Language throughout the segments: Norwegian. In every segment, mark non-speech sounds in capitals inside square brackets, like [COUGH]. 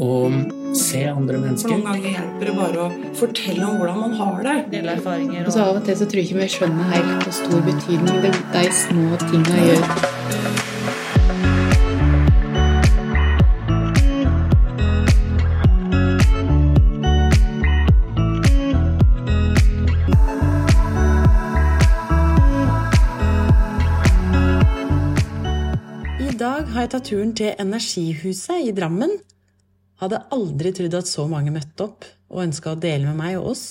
og se andre For mennesker. noen ganger hjelper det bare å fortelle om hvordan man har det. Dele erfaringer Og så av og til så tror jeg ikke vi skjønner helt hvor stor betydning det, de små tinga gjør. I dag har jeg tatt turen til Energihuset i Drammen. Hadde aldri trodd at så mange møtte opp og ønska å dele med meg og oss.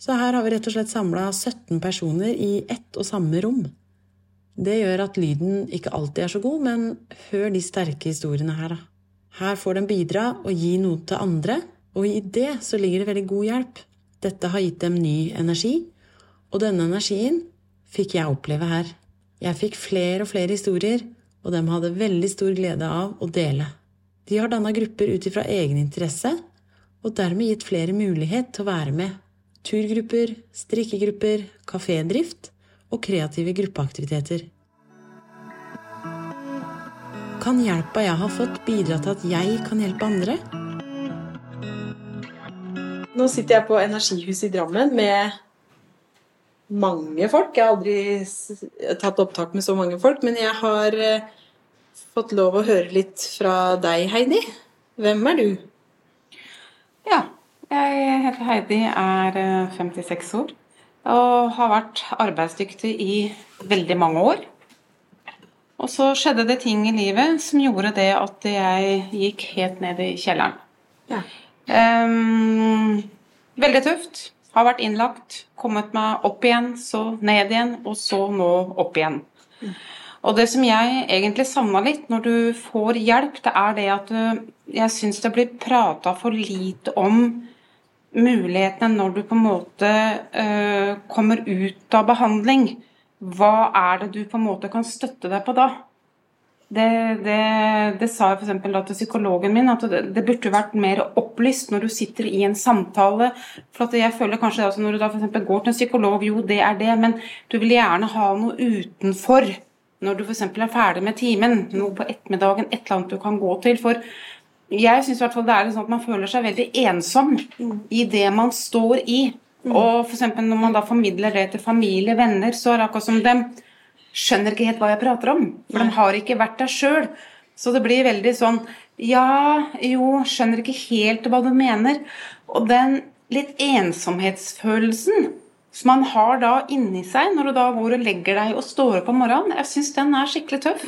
Så her har vi rett og slett samla 17 personer i ett og samme rom. Det gjør at lyden ikke alltid er så god, men hør de sterke historiene her, da. Her får de bidra og gi noe til andre, og i det så ligger det veldig god hjelp. Dette har gitt dem ny energi, og denne energien fikk jeg oppleve her. Jeg fikk flere og flere historier, og de hadde veldig stor glede av å dele. De har danna grupper ut ifra egen interesse, og dermed gitt flere mulighet til å være med. Turgrupper, strikkegrupper, kafédrift og kreative gruppeaktiviteter. Kan hjelpa jeg har fått, bidra til at jeg kan hjelpe andre? Nå sitter jeg på Energihuset i Drammen med mange folk. Jeg har aldri tatt opptak med så mange folk, men jeg har eh, fått lov å høre litt fra deg, Heidi. Hvem er du? Ja, jeg heter Heidi, er eh, 56 år og har vært arbeidsdyktig i veldig mange år. Og så skjedde det ting i livet som gjorde det at jeg gikk helt ned i kjelleren. Ja. Um, veldig tøft. Har vært innlagt, kommet meg opp igjen, så ned igjen, og så nå opp igjen. Og det som jeg egentlig savna litt når du får hjelp, det er det at du, jeg syns det blir prata for lite om mulighetene når du på en måte eh, kommer ut av behandling. Hva er det du på en måte kan støtte deg på da? Det, det, det sa jeg f.eks. til psykologen min, at det, det burde vært mer opplyst når du sitter i en samtale. For jeg føler kanskje at når du da for går til en psykolog, jo det er det, men du vil gjerne ha noe utenfor. Når du f.eks. er ferdig med timen, noe på ettermiddagen, et eller annet du kan gå til. For jeg syns det er sånn at man føler seg veldig ensom i det man står i. Og for eksempel når man da formidler det til familie, venner, så er det akkurat som dem skjønner ikke helt hva jeg prater om. For de har ikke vært der sjøl. Så det blir veldig sånn Ja, jo, skjønner ikke helt hva du mener. Og den litt ensomhetsfølelsen som man har da inni seg når du da går og legger deg og står opp om morgenen, jeg syns den er skikkelig tøff.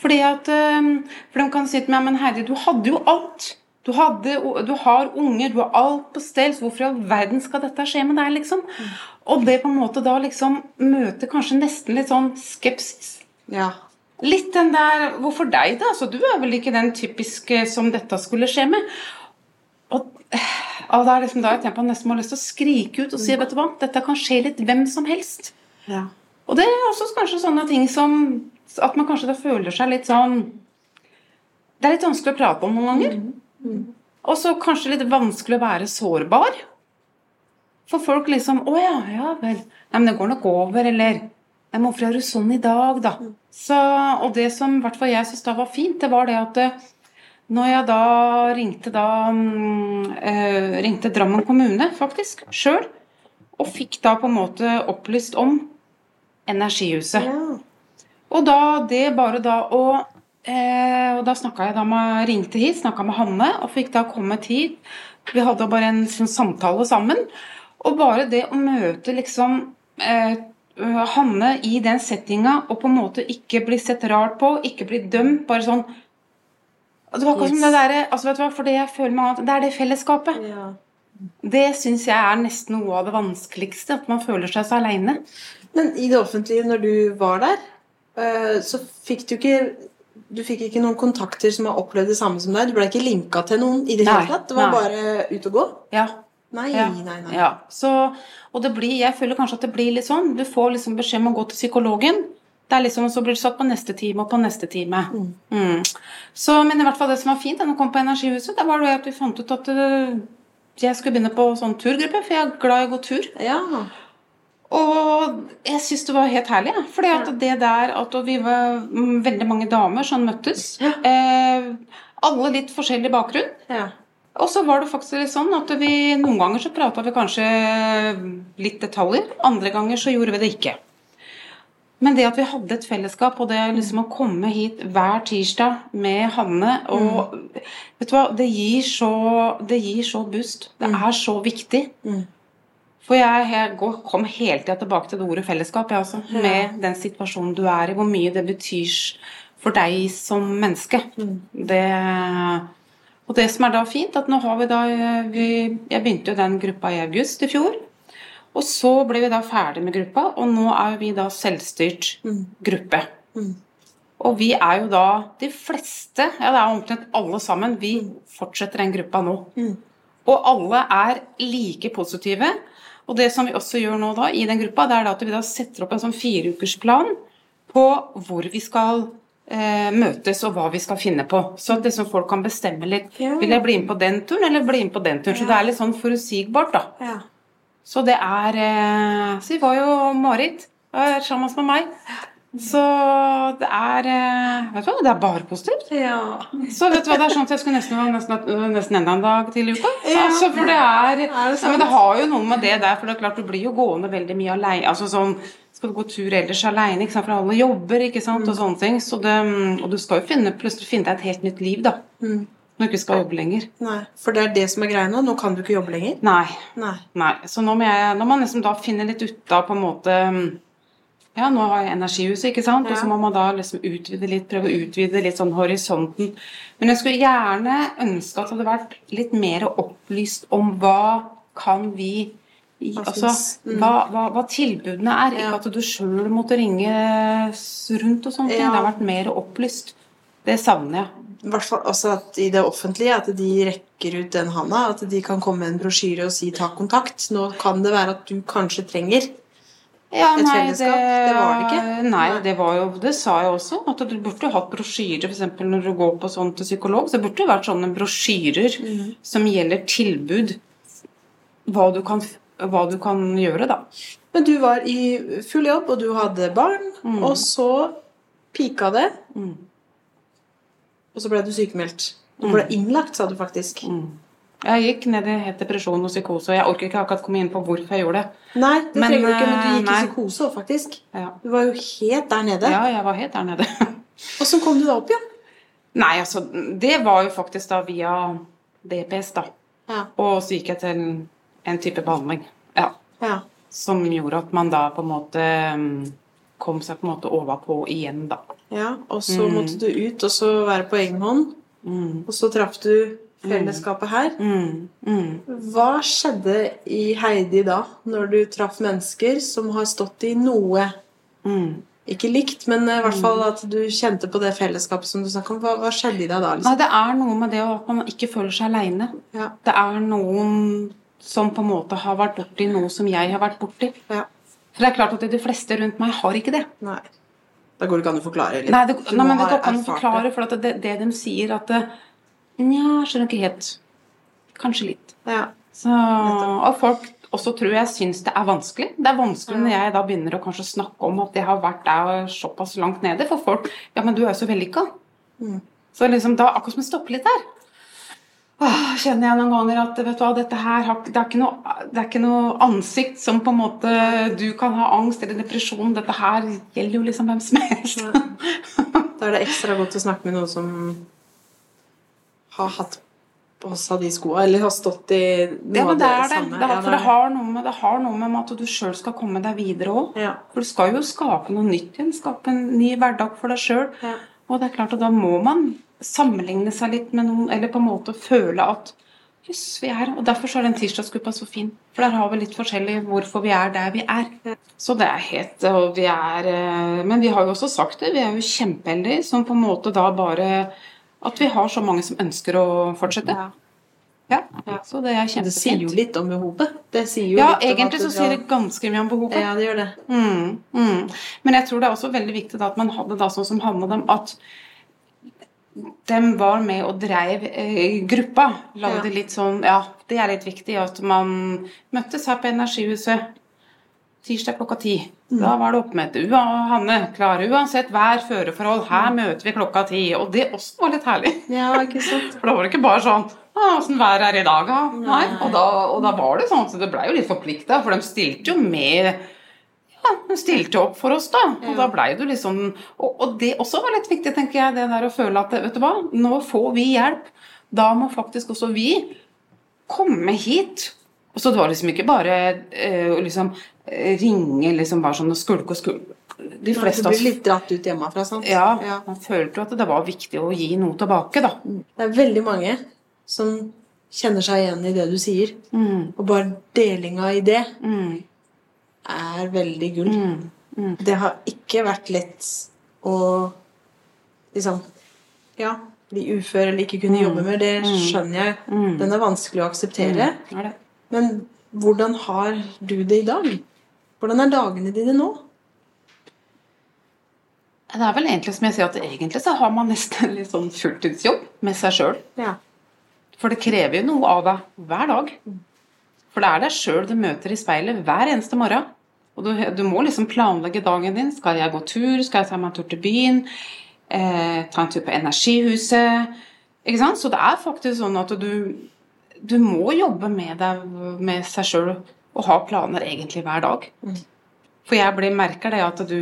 Fordi at For de kan si til meg Men Heidi, du hadde jo alt. Du, hadde, du har unger, du har alt på stell, så hvorfor i all verden skal dette skje med deg, liksom? Og det på en måte da liksom møter kanskje nesten litt sånn skepsis. Ja. Litt den der Hvorfor deg, da? Altså, du er vel ikke den typiske som dette skulle skje med? Og, og det er liksom da jeg tenker på nesten har lyst til å skrike ut og si vet du hva, dette kan skje litt hvem som helst. ja. Og det er også kanskje sånne ting som at man kanskje da føler seg litt sånn Det er litt vanskelig å prate om noen ganger. Og så kanskje litt vanskelig å være sårbar. For folk liksom Å ja, ja vel. Nei, men det går nok over, eller Nei, men hvorfor er du sånn i dag, da? Så, og det som i hvert fall jeg syns da var fint, det var det at når jeg da ringte da eh, ringte Drammen kommune, faktisk, sjøl, og fikk da på en måte opplyst om Energihuset. Og da det bare da å eh, Og da snakka jeg da med ringte hit, snakka med Hanne, og fikk da kommet hit. Vi hadde bare en sånn samtale sammen. Og bare det å møte liksom eh, Hanne i den settinga, og på en måte ikke bli sett rart på, ikke bli dømt, bare sånn Det var akkurat som det derre altså, vet du hva, For det jeg føler meg at det er det fellesskapet. ja. Det syns jeg er nesten noe av det vanskeligste. At man føler seg så aleine. Men i det offentlige, når du var der, eh, så fikk du ikke du fikk ikke noen kontakter som har opplevd det samme som deg? Du ble ikke linka til noen i det hele tatt? Det var nei. bare ut og gå? Ja. Nei, Ja. nei, nei. Ja, så, og det blir, jeg føler kanskje at det blir litt sånn. Du får liksom beskjed om å gå til psykologen. Det er liksom, så blir det satt på neste time og på neste time. Mm. Så, men i hvert fall det som var fint da jeg kom på Energihuset, det var det at vi fant ut at øh, jeg skulle begynne på sånn turgruppe, for jeg er glad i å gå tur. Ja. Og jeg syns det var helt herlig. Ja. Det der at vi var mm, veldig mange damer som møttes. Eh, alle litt forskjellig bakgrunn. ja. Og så var det faktisk litt sånn at vi noen ganger så prata vi kanskje litt detaljer, andre ganger så gjorde vi det ikke. Men det at vi hadde et fellesskap, og det liksom å komme hit hver tirsdag med Hanne og Vet du hva, det gir så, det gir så boost. Det er så viktig. For jeg, jeg går, kom hele tida tilbake til det ordet fellesskap, jeg også. Med den situasjonen du er i, hvor mye det betyr for deg som menneske. Det og det som er da fint, at nå har vi da vi, Jeg begynte jo den gruppa i august i fjor. Og så ble vi da ferdig med gruppa, og nå er vi da selvstyrt gruppe. Og vi er jo da de fleste, ja det er omtrent alle sammen, vi fortsetter den gruppa nå. Og alle er like positive. Og det som vi også gjør nå da i den gruppa, det er at vi da setter opp en sånn fireukersplan på hvor vi skal eh, møtes og hva vi skal finne på. Så at liksom folk kan bestemme litt. Vil jeg bli med på den turen, eller bli med på den turen? Så det er litt sånn forutsigbart, da. ja. Så det er eh, Så vi var jo Marit sammen med meg. Så det er eh, Vet du hva, det er bare positivt. ja. Så vet du hva, det er sånn at jeg skulle nesten ha nesten, nesten enda en dag til i uka. Altså, for det er, ja, men det har jo noe med det der, for det er klart du blir jo gående veldig mye alene. Altså sånn, skal du gå tur ellers alene, for alle jobber, ikke sant, og sånne ting. Så det, og du skal jo finne, plutselig finne deg et helt nytt liv, da. Når du ikke skal jobbe lenger. Nei, for det er det som er greia nå. Nå kan du ikke jobbe lenger. Nei. Nei. Nei. Så nå må jeg, når man liksom da finner litt ut av på en måte Ja, nå har jeg Energihuset, ikke sant, og så må man da liksom utvide litt, prøve å utvide litt sånn horisonten. Men jeg skulle gjerne ønske at det hadde vært litt mer opplyst om hva kan vi altså, hva, hva, hva tilbudene er. Ja. Ikke at du sjøl måtte ringe rundt og sånne ting. Ja. Det har vært mer opplyst. Det savner jeg. I hvert fall også at i det offentlige at de rekker ut den handa. At de kan komme med en brosjyre og si 'ta kontakt'. Nå kan det være at du kanskje trenger Ja, Et fellesskap, det var det ikke? Nei, Nei. det var jo Det sa jeg også. At du burde hatt brosjyrer f.eks. når du går på sånn til psykolog. Så det burde vært sånne brosjyrer mm. som gjelder tilbud. Hva du, kan, hva du kan gjøre, da. Men du var i full jobb, og du hadde barn, og så pika det. Mm. Og så ble du sykemeldt. Du ble innlagt, sa du faktisk. Jeg gikk ned i helt depresjon og psykose, jeg orker ikke akkurat komme inn på hvorfor jeg gjorde det. Nei, det Men, trenger du ikke, men du gikk nei. i psykose òg, faktisk. Ja. Du var jo helt der nede. ja, jeg var helt der nede. Så kom du deg opp igjen. Nei, altså, det var jo faktisk da via DPS, da. Ja. Og så gikk jeg til en type behandling. Ja. ja. Som gjorde at man da på en måte mm, kom seg på en måte overpå igjen, da. Ja. Og så Mm. måtte du ut og så være på egen hånd. Og så traff du fellesskapet her. Mm, mm. Hva skjedde i Heidi da, når du traff mennesker som har stått i noe Mm. Ikke likt, men i hvert fall at du kjente på det fellesskapet som du snakket om. Hva, hva skjedde i deg da? Nei, liksom? det er noe med det at man ikke føler seg aleine. Ja. Det er noen som på en måte har vært borti noe som jeg har vært borti. Ja. For det er klart at de fleste rundt meg har ikke det. Nei. Da går det ikke an å forklare litt. Nei, det, nei men det går ikke an å forklare, for at det, det de sier at det, Nja, skjønner ikke helt. Kanskje litt. Ja. Så, og folk også tror jeg syns det er vanskelig. Det er vanskelig når jeg da begynner å kanskje snakke om at jeg har vært der såpass langt nede. For folk Ja, men du er jo så vellykka. Mm. Så liksom da akkurat som det stopper litt der. Åh, kjenner jeg noen ganger at vet du hva, dette her har, det, er ikke noe, det er ikke noe ansikt som på en måte du kan ha angst eller depresjon. Dette her gjelder jo liksom hvem som helst. Da er det ekstra godt å snakke med noen som har hatt på seg de skoene, eller har stått i noe Ja, men det er det. samme. det, Ja, for det har, noe med, det har noe med at du sjøl skal komme deg videre òg. Ja. For du skal jo skape noe nytt igjen. Skape en ny hverdag for deg sjøl. Ja. Og det er klart at da må man sammenligne seg litt med noen, eller på en måte føle at Jøss, vi er. Og derfor så er den tirsdagsgruppa så fin. For der har vi litt forskjellig hvorfor vi er der vi er. Så det er helt og vi er, eh, Men vi har jo også sagt det. Vi er jo kjempeheldige som på en måte da bare At vi har så mange som ønsker å fortsette. Ja. Ja, så det er kjempefint. Det sier jo litt om behovet. Det sier jo Ja, litt om egentlig at så sier det ganske mye om behovet. Ja, det gjør det. Mm, mm. Men jeg tror det er også veldig viktig da, at man hadde da sånn som Hanne dem, at de var med og dreiv eh, gruppa. Lagde Ja. litt sånn Ja, det er litt viktig at man møttes her på Energihuset tirsdag klokka ti. Da var det oppmøte. Ua, Hanne, klare uansett vær, føreforhold. Her møter vi klokka ti. Og det også var litt herlig. Ja, ikke sant? [LAUGHS] For da var det ikke bare sånn «Å, Åssen vær er i dag, da? Nei. Og da, og da var det sånn, så det blei jo litt forplikta, for de stilte jo med ja, stilte opp for oss, da. Og da blei du liksom og, og det også var litt viktig, tenker jeg, det der å føle at vet du hva, nå får vi hjelp. Da må faktisk også vi komme hit. Og så det var liksom ikke bare eh, liksom eh, ringe liksom bare sånn og skulke og skulke. De fleste av blir litt dratt ut hjemmefra, sant? ja, ja. man følte jo at det var viktig å gi noe tilbake, da. Det er veldig mange som kjenner seg igjen i det du sier. Mm, Og bare delinga i det mm, er veldig gull. mm, mm. Det har ikke vært lett å liksom Ja, bli ufør eller ikke kunne jobbe mer, det skjønner jeg. Mm. Den er vanskelig å akseptere. Er? Men hvordan har du det i dag? Hvordan er dagene dine nå? Det er vel egentlig som jeg sier, at egentlig så har man nesten litt sånn fulltidsjobb med seg sjøl. Ja. For det krever jo noe av deg hver dag. For det er deg sjøl du møter i speilet hver eneste morgen. Og du, du må liksom planlegge dagen din. Skal jeg gå tur? Skal jeg ta meg en tur til byen? Eh, ta en tur på Energihuset? Ikke sant? Så det er faktisk sånn at du, du må jobbe med deg med seg sjøl og ha planer egentlig hver dag. For jeg blir, merker det at du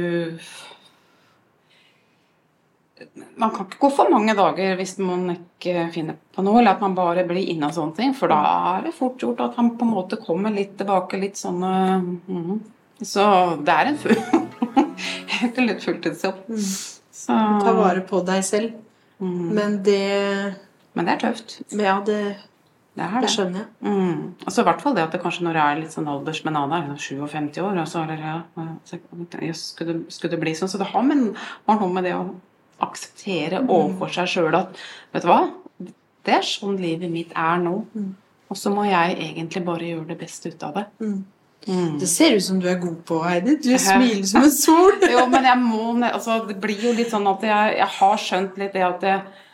man kan ikke gå for mange dager hvis man ikke finner på noe, eller at man bare blir inne av sånne ting, for da er det fort gjort at han på en måte kommer litt tilbake, litt sånn mm. Så det er en full [LAUGHS] fulltidsjobb. Så, Ta vare på deg selv. mm. Men det Men det er tøft. Ja, det, Det er det det. skjønner jeg. Mm. Altså, I hvert fall det at det kanskje når jeg er litt sånn aldersmenane, er 57 år altså, eller, ja, så, skulle, det- skulle det bli sånn? Så det har, men, har noe med det å akseptere overfor seg sjøl at vet du hva, det er sånn livet mitt er nå. Og så må jeg egentlig bare gjøre det beste ut av det. Mm. Mm. Det ser ut som du er god på, Heidi. Du [LAUGHS] smiler som en sol. [LAUGHS] Jo, men jeg må altså, Det blir jo litt sånn at jeg, jeg har skjønt litt det at jeg,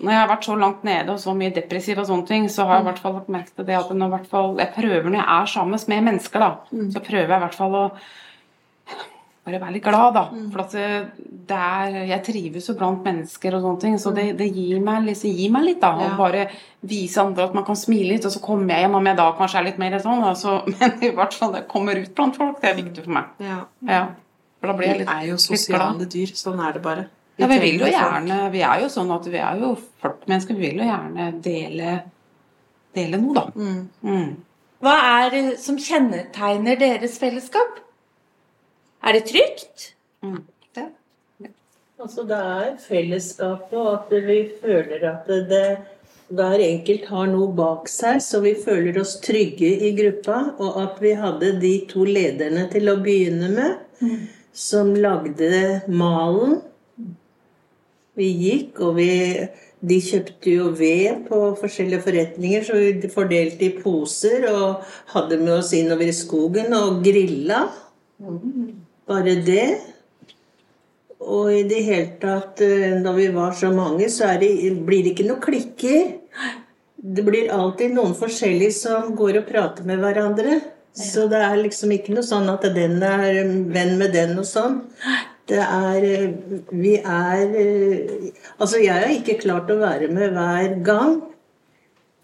når jeg har vært så langt nede og så mye depressiv og sånne ting, så har jeg i hvert fall lagt merke til det at når, i jeg prøver når jeg er sammen med mennesker, da, så prøver jeg i hvert fall å bare være litt glad, da. For at det, det er, jeg trives jo blant mennesker og sånne ting, så det, det gir, meg, liksom, gir meg litt, da. Ja. Bare vise andre at man kan smile litt, og så kommer jeg hjem om jeg da kanskje er litt mer sånn, da, så, [LAUGHS] men i hvert fall det kommer ut blant folk, det er viktig for meg. Ja. Ja. For da blir jeg litt, vi er jo sosiale dyr. Sånn er det bare. Ja, vi vil jo gjerne Vi er jo sånn at vi er jo flokkmennesker. Vi vil jo gjerne dele, dele noe, da. Mm. Mm. Hva er det som kjennetegner deres fellesskap? Er det trygt? Mm. Altså det er fellesskapet, og at vi føler at det, det, hver enkelt har noe bak seg, så vi føler oss trygge i gruppa. Og at vi hadde de to lederne til å begynne med, som lagde malen. Vi gikk, og vi, de kjøpte jo ved på forskjellige forretninger, så vi fordelte i poser og hadde med oss innover i skogen og grilla. Bare det. Og i det hele tatt, eh, når vi var så mange, så er det, blir det ikke noe klikker. Det blir alltid noen forskjellige som går og prater med hverandre. Så det er liksom ikke noe sånn at den er venn med den og sånn. Det er eh, Vi er eh, Altså, jeg har ikke klart å være med hver gang.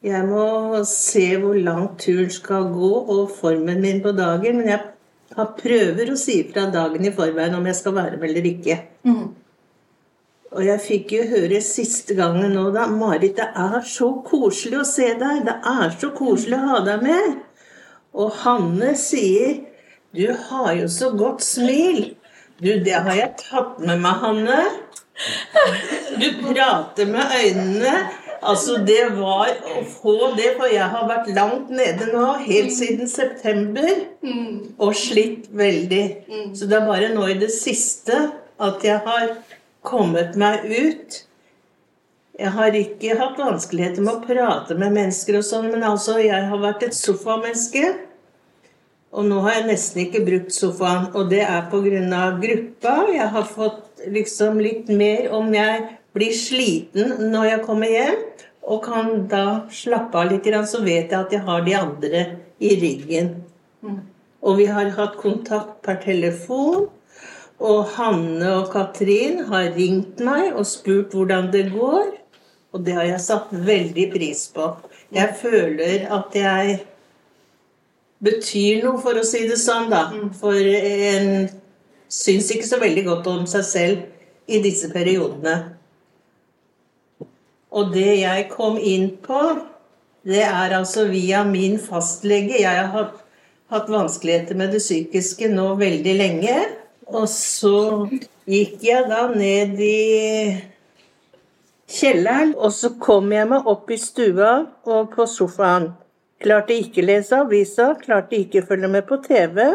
Jeg må se hvor langt turen skal gå, og formen min på dagen. Men jeg har prøver å si fra dagen i forveien om jeg skal være med eller ikke. Og jeg fikk jo høre siste gangen nå, da Marit, det er så koselig å se deg. Det er så koselig å ha deg med. Og Hanne sier Du har jo så godt smil. Du, det har jeg tatt med meg, Hanne. Du prater med øynene. Altså, det var å få det, for jeg har vært langt nede nå, helt siden september. Og slitt veldig. Så det er bare nå i det siste at jeg har kommet meg ut. Jeg har ikke hatt vanskeligheter med å prate med mennesker og sånn, men altså, jeg har vært et sofamenneske. Og nå har jeg nesten ikke brukt sofaen, og det er pga. gruppa. Jeg har fått liksom litt mer om jeg blir sliten når jeg kommer hjem, og kan da slappe av litt, så vet jeg at jeg har de andre i ryggen. Og vi har hatt kontakt per telefon. Og Hanne og Katrin har ringt meg og spurt hvordan det går. Og det har jeg satt veldig pris på. Jeg føler at jeg betyr noe, for å si det sånn, da. For en syns ikke så veldig godt om seg selv i disse periodene. Og det jeg kom inn på, det er altså via min fastlege. Jeg har hatt, vanskeligheter med det psykiske nå veldig lenge. Og så gikk jeg da ned i kjelleren, og så kom jeg meg opp i stua og på sofaen. Klarte ikke lese avisa, klarte ikke følge med på TV,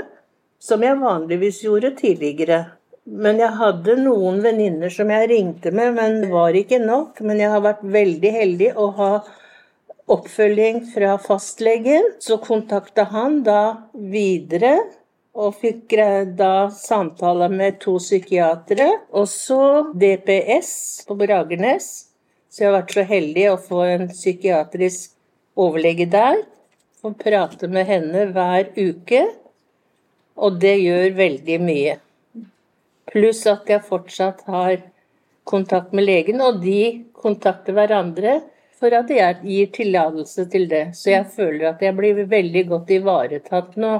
som jeg vanligvis gjorde tidligere. Men jeg hadde noen venninner som jeg ringte med, men det var ikke nok. Men jeg har vært veldig heldig å ha oppfølging fra fastlegen. Så kontakta han da videre og fikk da samtale med to psykiatere. Og så DPS på Bragernes. Så jeg har vært så heldig å få en psykiatrisk overlege der. Og prate med henne hver uke. Og det gjør veldig mye. Pluss at jeg fortsatt har kontakt med legen, og de kontakter hverandre for at jeg gir tillatelse til det. Så jeg føler at jeg blir veldig godt ivaretatt nå.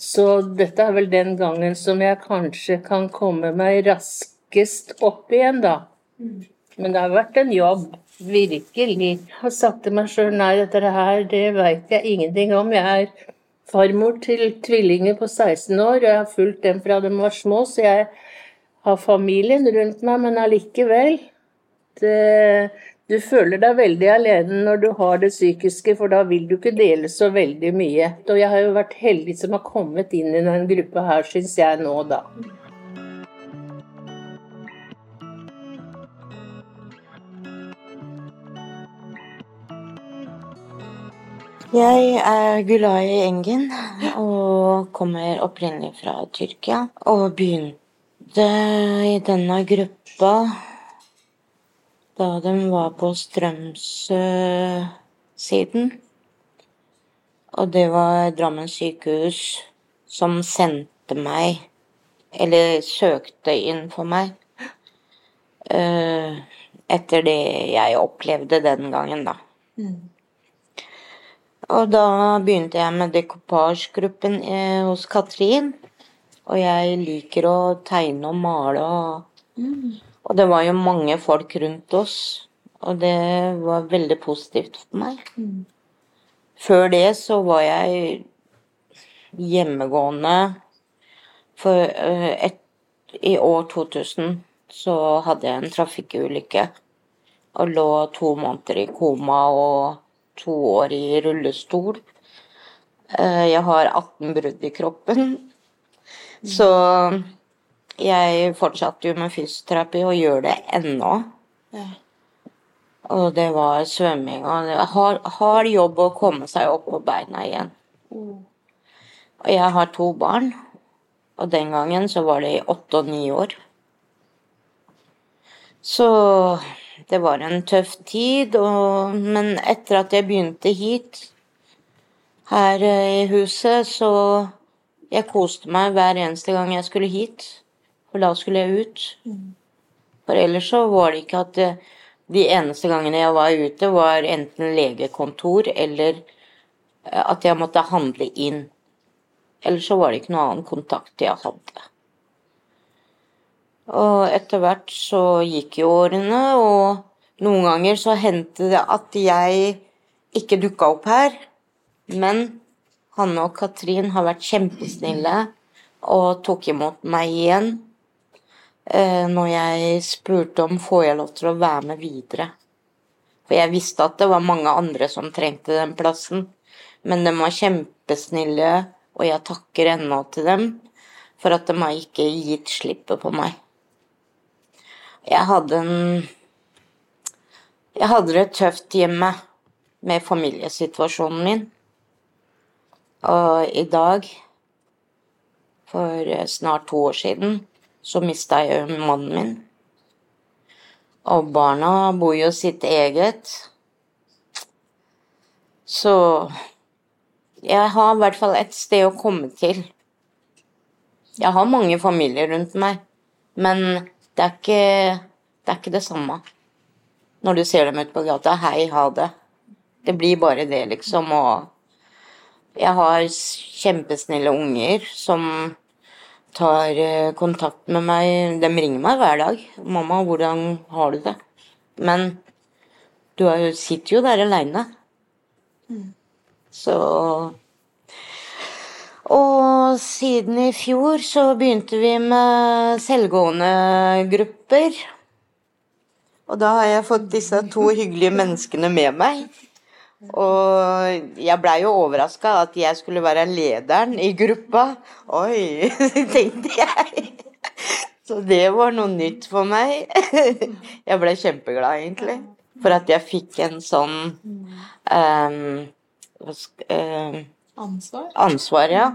Så dette er vel den gangen som jeg kanskje kan komme meg raskest opp igjen, da. Men det har vært en jobb. Virkelig. Jeg har sagt til meg sjøl nei, dette her, det veit jeg ingenting om. Jeg er farmor til tvillinger på 16 år, og jeg har fulgt dem fra de var små, så jeg har familien rundt meg, men allikevel det, Du føler deg veldig alene når du har det psykiske, for da vil du ikke dele så veldig mye. Og jeg har jo vært heldig som har kommet inn i denne gruppa her, syns jeg nå, da. Jeg er Gulay Engin og kommer opprinnelig fra Tyrkia. Og begynte i denne gruppa da de var på Strømsø-siden. Og det var Drammen sykehus som sendte meg, eller søkte inn for meg, eh, etter det jeg opplevde den gangen, da. Og da begynte jeg med dekoupage-gruppen eh, hos Katrin. Og jeg liker å tegne og male. Og, og det var jo mange folk rundt oss. Og det var veldig positivt for meg. Før det så var jeg hjemmegående. For eh, et, i år 2000 så hadde jeg en trafikkulykke. Og lå to måneder i koma og to år i rullestol. Eh, Jeg har 18 brudd i kroppen. Så jeg fortsatte jo med fysioterapi og gjør det ennå. Og det var svømming og det var hard, jobb å komme seg opp på beina igjen. Og jeg har to barn, og den gangen så var det i åtte og ni år. Så det var en tøff tid, og, men etter at jeg begynte hit, her eh, i huset, så jeg koste meg hver eneste gang jeg skulle hit. For da skulle jeg ut. For ellers så var det ikke at det, de eneste gangene jeg var ute, var enten legekontor eller eh, at jeg måtte handle inn. Ellers så var det ikke noen annen kontakt jeg hadde. Og etter hvert så gikk jo årene, og noen ganger så hendte det at jeg ikke dukka opp her. Men Hanne og Katrin har vært kjempesnille og tok imot meg igjen eh, når jeg spurte om får jeg lov til å være med videre. For jeg visste at det var mange andre som trengte den plassen. Men de var kjempesnille, og jeg takker ennå til dem for at de har ikke gitt slippet på meg. Jeg hadde en Jeg hadde det tøft hjemme med familiesituasjonen min. Og i dag, for snart to år siden, så mista jeg mannen min. Og barna bor jo sitt eget. Så jeg har i hvert fall et sted å komme til. Jeg har mange familier rundt meg, men det er ikke det, er ikke det samme. Når du ser dem ute på gata 'hei, ha det'. Det blir bare det, liksom. Og jeg har kjempesnille unger som tar eh, kontakt med meg. De ringer meg hver dag. 'Mamma, hvordan har du det?' Men du er sitter jo der aleine. Så Og siden i fjor så begynte vi med selvgående grupper. Og da har jeg fått disse to hyggelige menneskene med meg. Og jeg blei jo overraska at jeg skulle være lederen i gruppa. Oi, [LAUGHS] tenkte jeg. Så det var noe nytt for meg. [LAUGHS] Jeg ble kjempeglad, egentlig. For at jeg fikk en sånn um, Ansvar? ansvar, ja.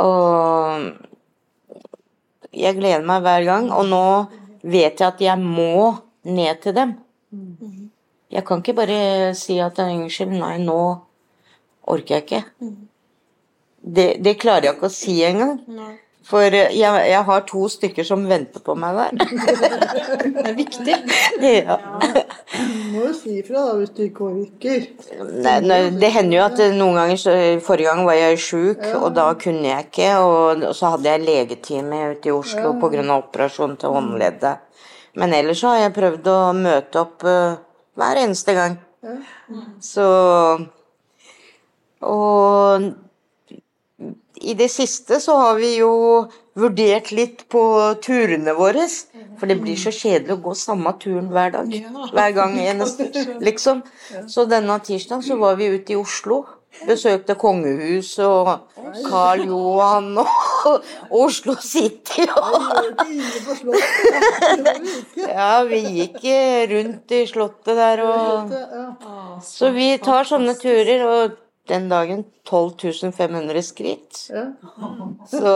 Og jeg gleder meg hver gang. Og nå vet jeg at jeg må ned til dem. Jeg kan ikke bare si at unnskyld, nei, nå orker jeg ikke. Det, det klarer jeg ikke å si engang. For jeg, jeg har to stykker som venter på meg der. [LAUGHS] Det er viktig. [LAUGHS] Ja. Du må jo si ifra da hvis du ikke orker. Nei, nei, det hender jo at eh, noen ganger Forrige gang var jeg sjuk, og da kunne jeg ikke. Og, og så hadde jeg legetime ute i Oslo Ja. pga. operasjon til håndleddet. Men ellers så har jeg prøvd å møte opp uh, hver eneste gang. Så Og i det siste så har vi jo vurdert litt på turene våre. For det blir så kjedelig å gå samme turen hver dag. Hver gang [LAUGHS] eneste, liksom. Så denne tirsdagen så var vi ute i Oslo. Besøkte kongehuset og Karl Johan og [LAUGHS] Oslo City. Og [LAUGHS] ja, vi gikk eh, rundt i slottet der og Så vi tar sånne turer, og den dagen 12 500 skritt. Så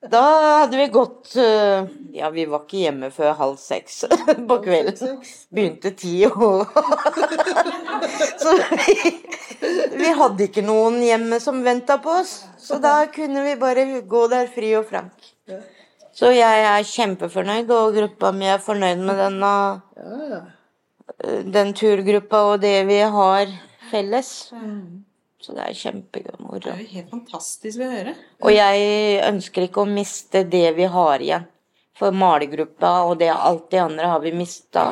[LAUGHS] da hadde vi gått eh, Ja, vi var ikke hjemme før halv seks [LAUGHS] på kvelden. Begynte ti og [LAUGHS] Så vi, vi hadde ikke noen hjemme som venta på oss. Så da kunne vi bare gå der fri og frank. Så jeg er kjempefornøyd, og gruppa mi er fornøyd med denne den turgruppa og det vi har felles. Så det er kjempemoro. Det er jo helt fantastisk å høre. Og jeg ønsker ikke å miste det vi har igjen. For malergruppa og det, alt det andre har vi mista.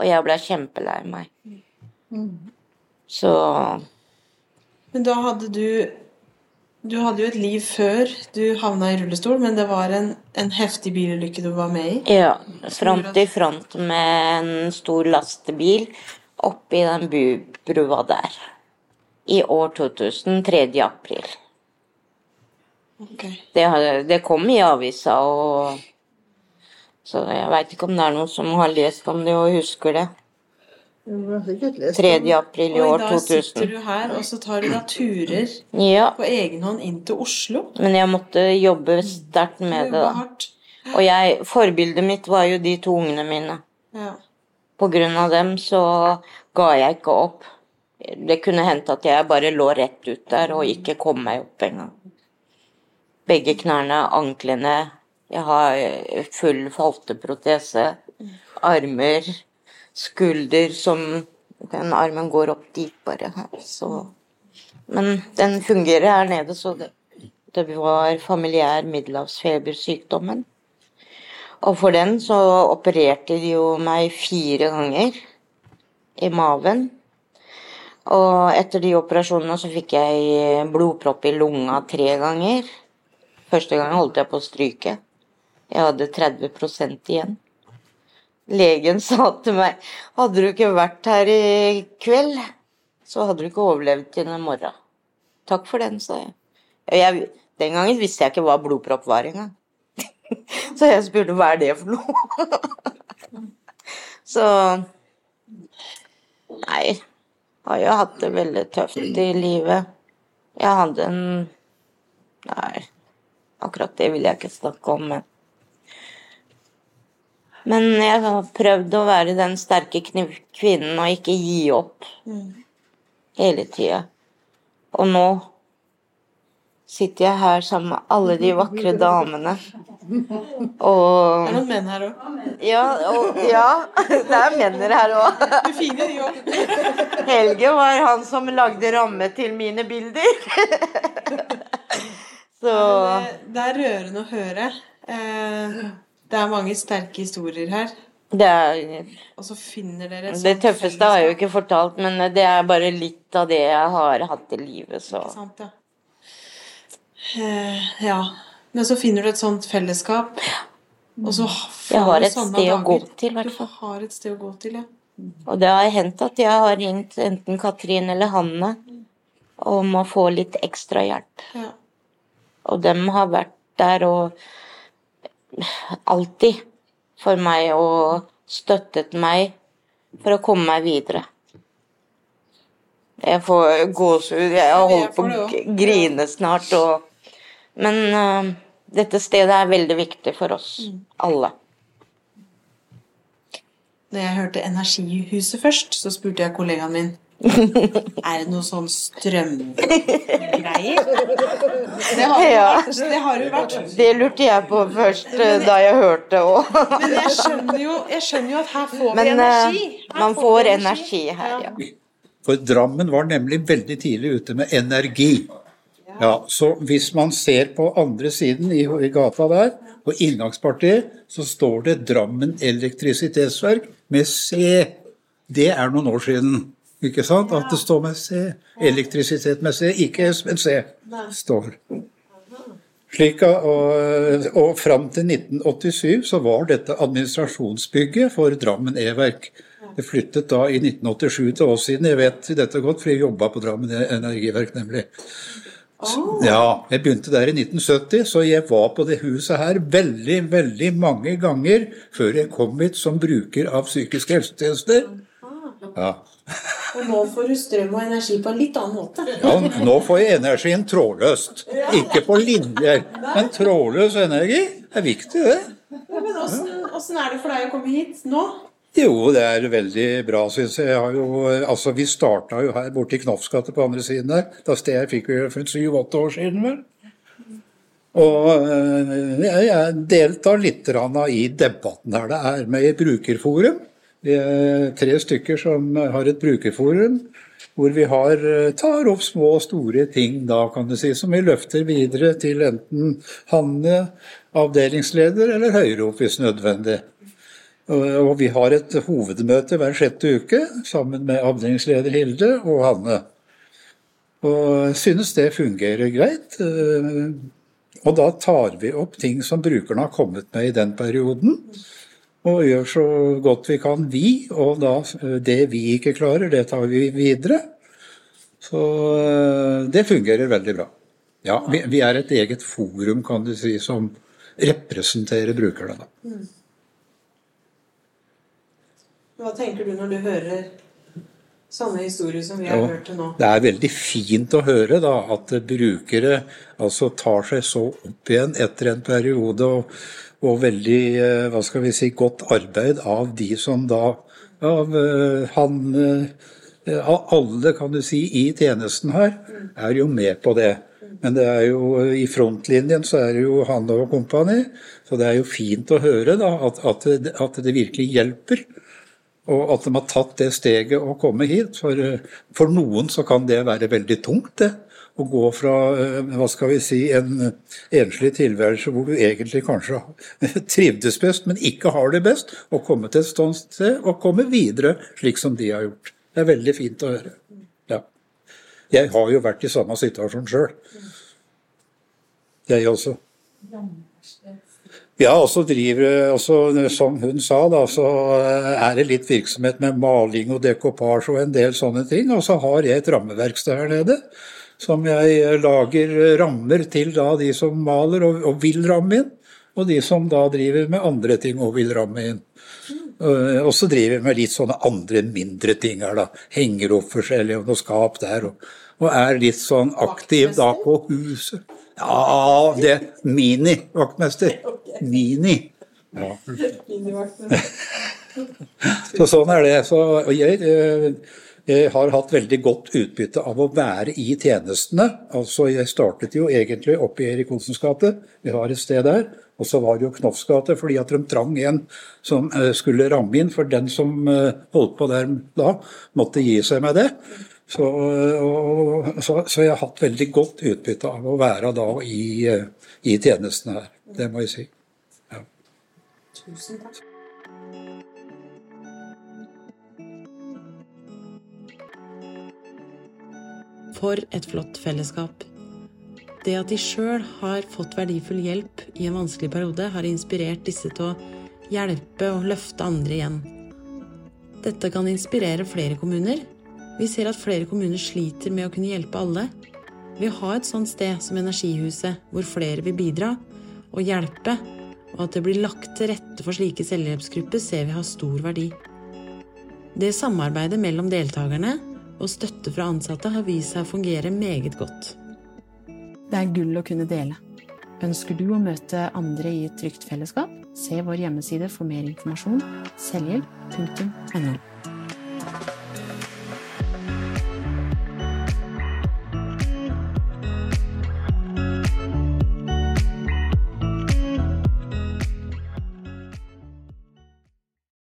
Og jeg ble kjempelei meg. Så Men da hadde du Du hadde jo et liv før du havna i rullestol, men det var en, en heftig bilulykke du var med i. ja, front i front med en stor lastebil oppi den bybrua der. I år 2000, 3. april. Okay. Det, det kom i avisa, og Så jeg veit ikke om det er noen som har lest om det og husker det. Du har sikkert lest 3. april i år 2000. Og i da sitter du her, og så tar du da turer Ja, på egen hånd inn til Oslo. men jeg måtte jobbe sterkt med det, da. Og jeg, forbildet mitt var jo de to ungene mine. Ja. På grunn av dem så ga jeg ikke opp. Det kunne hendt at jeg bare lå rett ut der og ikke kom meg opp engang. Begge knærne, anklene. Jeg har eh, full falteprotese. Armer, skulder som Den armen går opp dit, bare. Så Men den fungerer her nede, så det, det var familiær middelhavsfebersykdommen. Og for den så opererte de jo meg fire ganger i maven. Og etter de operasjonene så fikk jeg blodpropp i lunga tre ganger. Første gang holdt jeg på å stryke. Jeg hadde 30% igjen. Legen [LAUGHS] sa til meg hadde du ikke vært her i kveld, så hadde du ikke overlevd til i morgen. Takk for den, sa jeg. Jeg. Den gangen visste jeg ikke hva blodpropp var engang. [LAUGHS] Så jeg spurte hva er det for noe. [LAUGHS] Så Nei. Har jo hatt det veldig tøft i livet. Jeg hadde en Nei, akkurat det vil jeg ikke snakke om, men Men jeg har prøvd å være den sterke kvinnen og ikke gi opp hele tida. Og nå sitter jeg her sammen med alle de vakre damene. Og Det er noen menn her òg. Ja, og, ja det er menn her òg. Helge var han som lagde ramme til mine bilder. Så Det, det er rørende å høre. Eh, det er mange sterke historier her. det er Og så finner dere et Det tøffeste har jeg jo ikke fortalt, men det er bare litt av det jeg har hatt i livet, så Ikke sant, ja. Eh, ja. Men så finner du et sånt fellesskap. Og så får Jeg har du et sted sted å gå til, i hvert fall. Du har et sted å gå til, ja. Og det har hendt at jeg har ringt enten Katrin eller Hanne om å få litt ekstra hjelp. ja. Og dem har vært der og alltid for meg og støttet meg for å komme meg videre. Jeg får gåsehud. Jeg har holdt på å grine snart. Og... Men uh, dette stedet er veldig viktig for oss alle. Når jeg hørte Energihuset først, så spurte jeg kollegaen min [LAUGHS] Er det noe sånn strømgreier? [LAUGHS] Det har, Ja. vært, det har jo vært. Det lurte jeg på først jeg, da jeg hørte òg. Men jeg skjønner, jo, jeg skjønner jo at her får vi Men eh, energi. Her man får, får energi her, ja. For Drammen var nemlig veldig tidlig ute med energi. Ja, Så hvis man ser på andre siden i, i gata der, på inngangspartiet, så står det Drammen elektrisitetsverk med C. Det er noen år siden. Ikke sant? At det står med C. Elektrisitet med C, ikke S, men C. Står. Slik, og, og fram til 1987 så var dette administrasjonsbygget for Drammen E-verk. Det flyttet da i 1987 til oss siden. Jeg vet dette godt, for jeg jobba på Drammen Energiverk, nemlig. Ja, jeg begynte der i 1970, så jeg var på det huset her veldig, veldig mange ganger før jeg kom hit som bruker av psykiske helsetjenester. Ja. Og nå får du strøm og energi på en litt annen måte. ja, nå får jeg energien trådløst. Ikke på linjer, men trådløs energi er viktig, det. Ja, men åssen er det for deg å komme hit nå? Jo, det er veldig bra, syns jeg. jeg jo, altså, vi starta jo her borte i Knoffsgate på andre siden der. Da stedet fikk vi for syv-åtte år siden, vel. Og øh, jeg, jeg deltar litt i debatten her. Det er med i brukerforum. Vi er tre stykker som har et brukerforum hvor vi har, øh, tar opp små og store ting da, kan du si, som vi løfter videre til enten Hanne, avdelingsleder, eller høyere opp hvis nødvendig. Og vi har et hovedmøte hver sjette uke sammen med avdelingsleder Hilde og Hanne. Og synes det fungerer greit. eh, Og da tar vi opp ting som brukerne har kommet med i den perioden. Og gjør så godt vi kan, vi. Og da eh, det vi ikke klarer, det tar vi videre. Så eh, det fungerer veldig bra. Ja, vi, vi er et eget forum, kan du si, som representerer brukerne. da. Hva tenker du når du hører sånne historier som vi har Jo, hørt til nå? Det er veldig fint å høre da, at brukere altså tar seg så opp igjen etter en periode, og, og veldig eh, hva skal vi si, godt arbeid av de som da Av eh, han eh, Av alle, kan du si, i tjenesten her, er jo med på det. Men det er jo i frontlinjen så er det jo han og kompani, så det er jo fint å høre da, at, at, det, at det virkelig hjelper. Og at de har tatt det steget å komme hit. For, eh, for noen så kan det være veldig tungt, det. Å gå fra eh, hva skal vi si, en enslig tilværelse hvor du egentlig kanskje [LAUGHS] trivdes best, men ikke har det best, og komme til et sånt sted og komme videre slik som de har gjort. Det er veldig fint å høre. Ja. Jeg har jo vært i samme situasjon sjøl. Jeg også. Ja, og så driver også, Som hun sa, da, så er det litt virksomhet med maling og dekopasje og en del sånne ting. Og så har jeg et rammeverksted her nede som jeg lager rammer til da de som maler og, og vil ramme inn. Og de som da driver med andre ting og vil ramme inn. Eh, Og så driver jeg med litt sånne andre mindre ting her, da. Henger opp forskjellig og noe skap der. Og, og er litt sånn aktiv da på huset. Ja, det Mini-vaktmester. [LAUGHS] Mini. Ja. [LAUGHS] Så sånn er det. Så jeg, eh, jeg har hatt veldig godt utbytte av å være i tjenestene. Altså, Jeg startet jo egentlig oppe i Erik Olsens gate, vi har et sted der. Og så var det jo Knofs gate, fordi at de trang en som eh, skulle ramme inn. For den som eh, holdt på der da, måtte gi seg med det. Så, og, så, så jeg har hatt veldig godt utbytte av å være da i, eh, i tjenestene her. Det må jeg si. Ja. Tusen takk. For et flott fellesskap. Det at de sjøl har fått verdifull hjelp i en vanskelig periode, har inspirert disse til å hjelpe og løfte andre igjen. Dette kan inspirere flere kommuner. Vi ser at flere kommuner sliter med å kunne hjelpe alle. Vi har et sånt sted som Energihuset, hvor flere vil bidra og hjelpe, og at det blir lagt til rette for slike selvhjelpsgrupper, ser vi har stor verdi. Det samarbeidet mellom deltakerne og støtte fra ansatte har vist seg å fungere meget godt. Det er gull å kunne dele. Ønsker du å møte andre i et trygt fellesskap? Se vår hjemmeside for mer informasjon selvhjelp.no.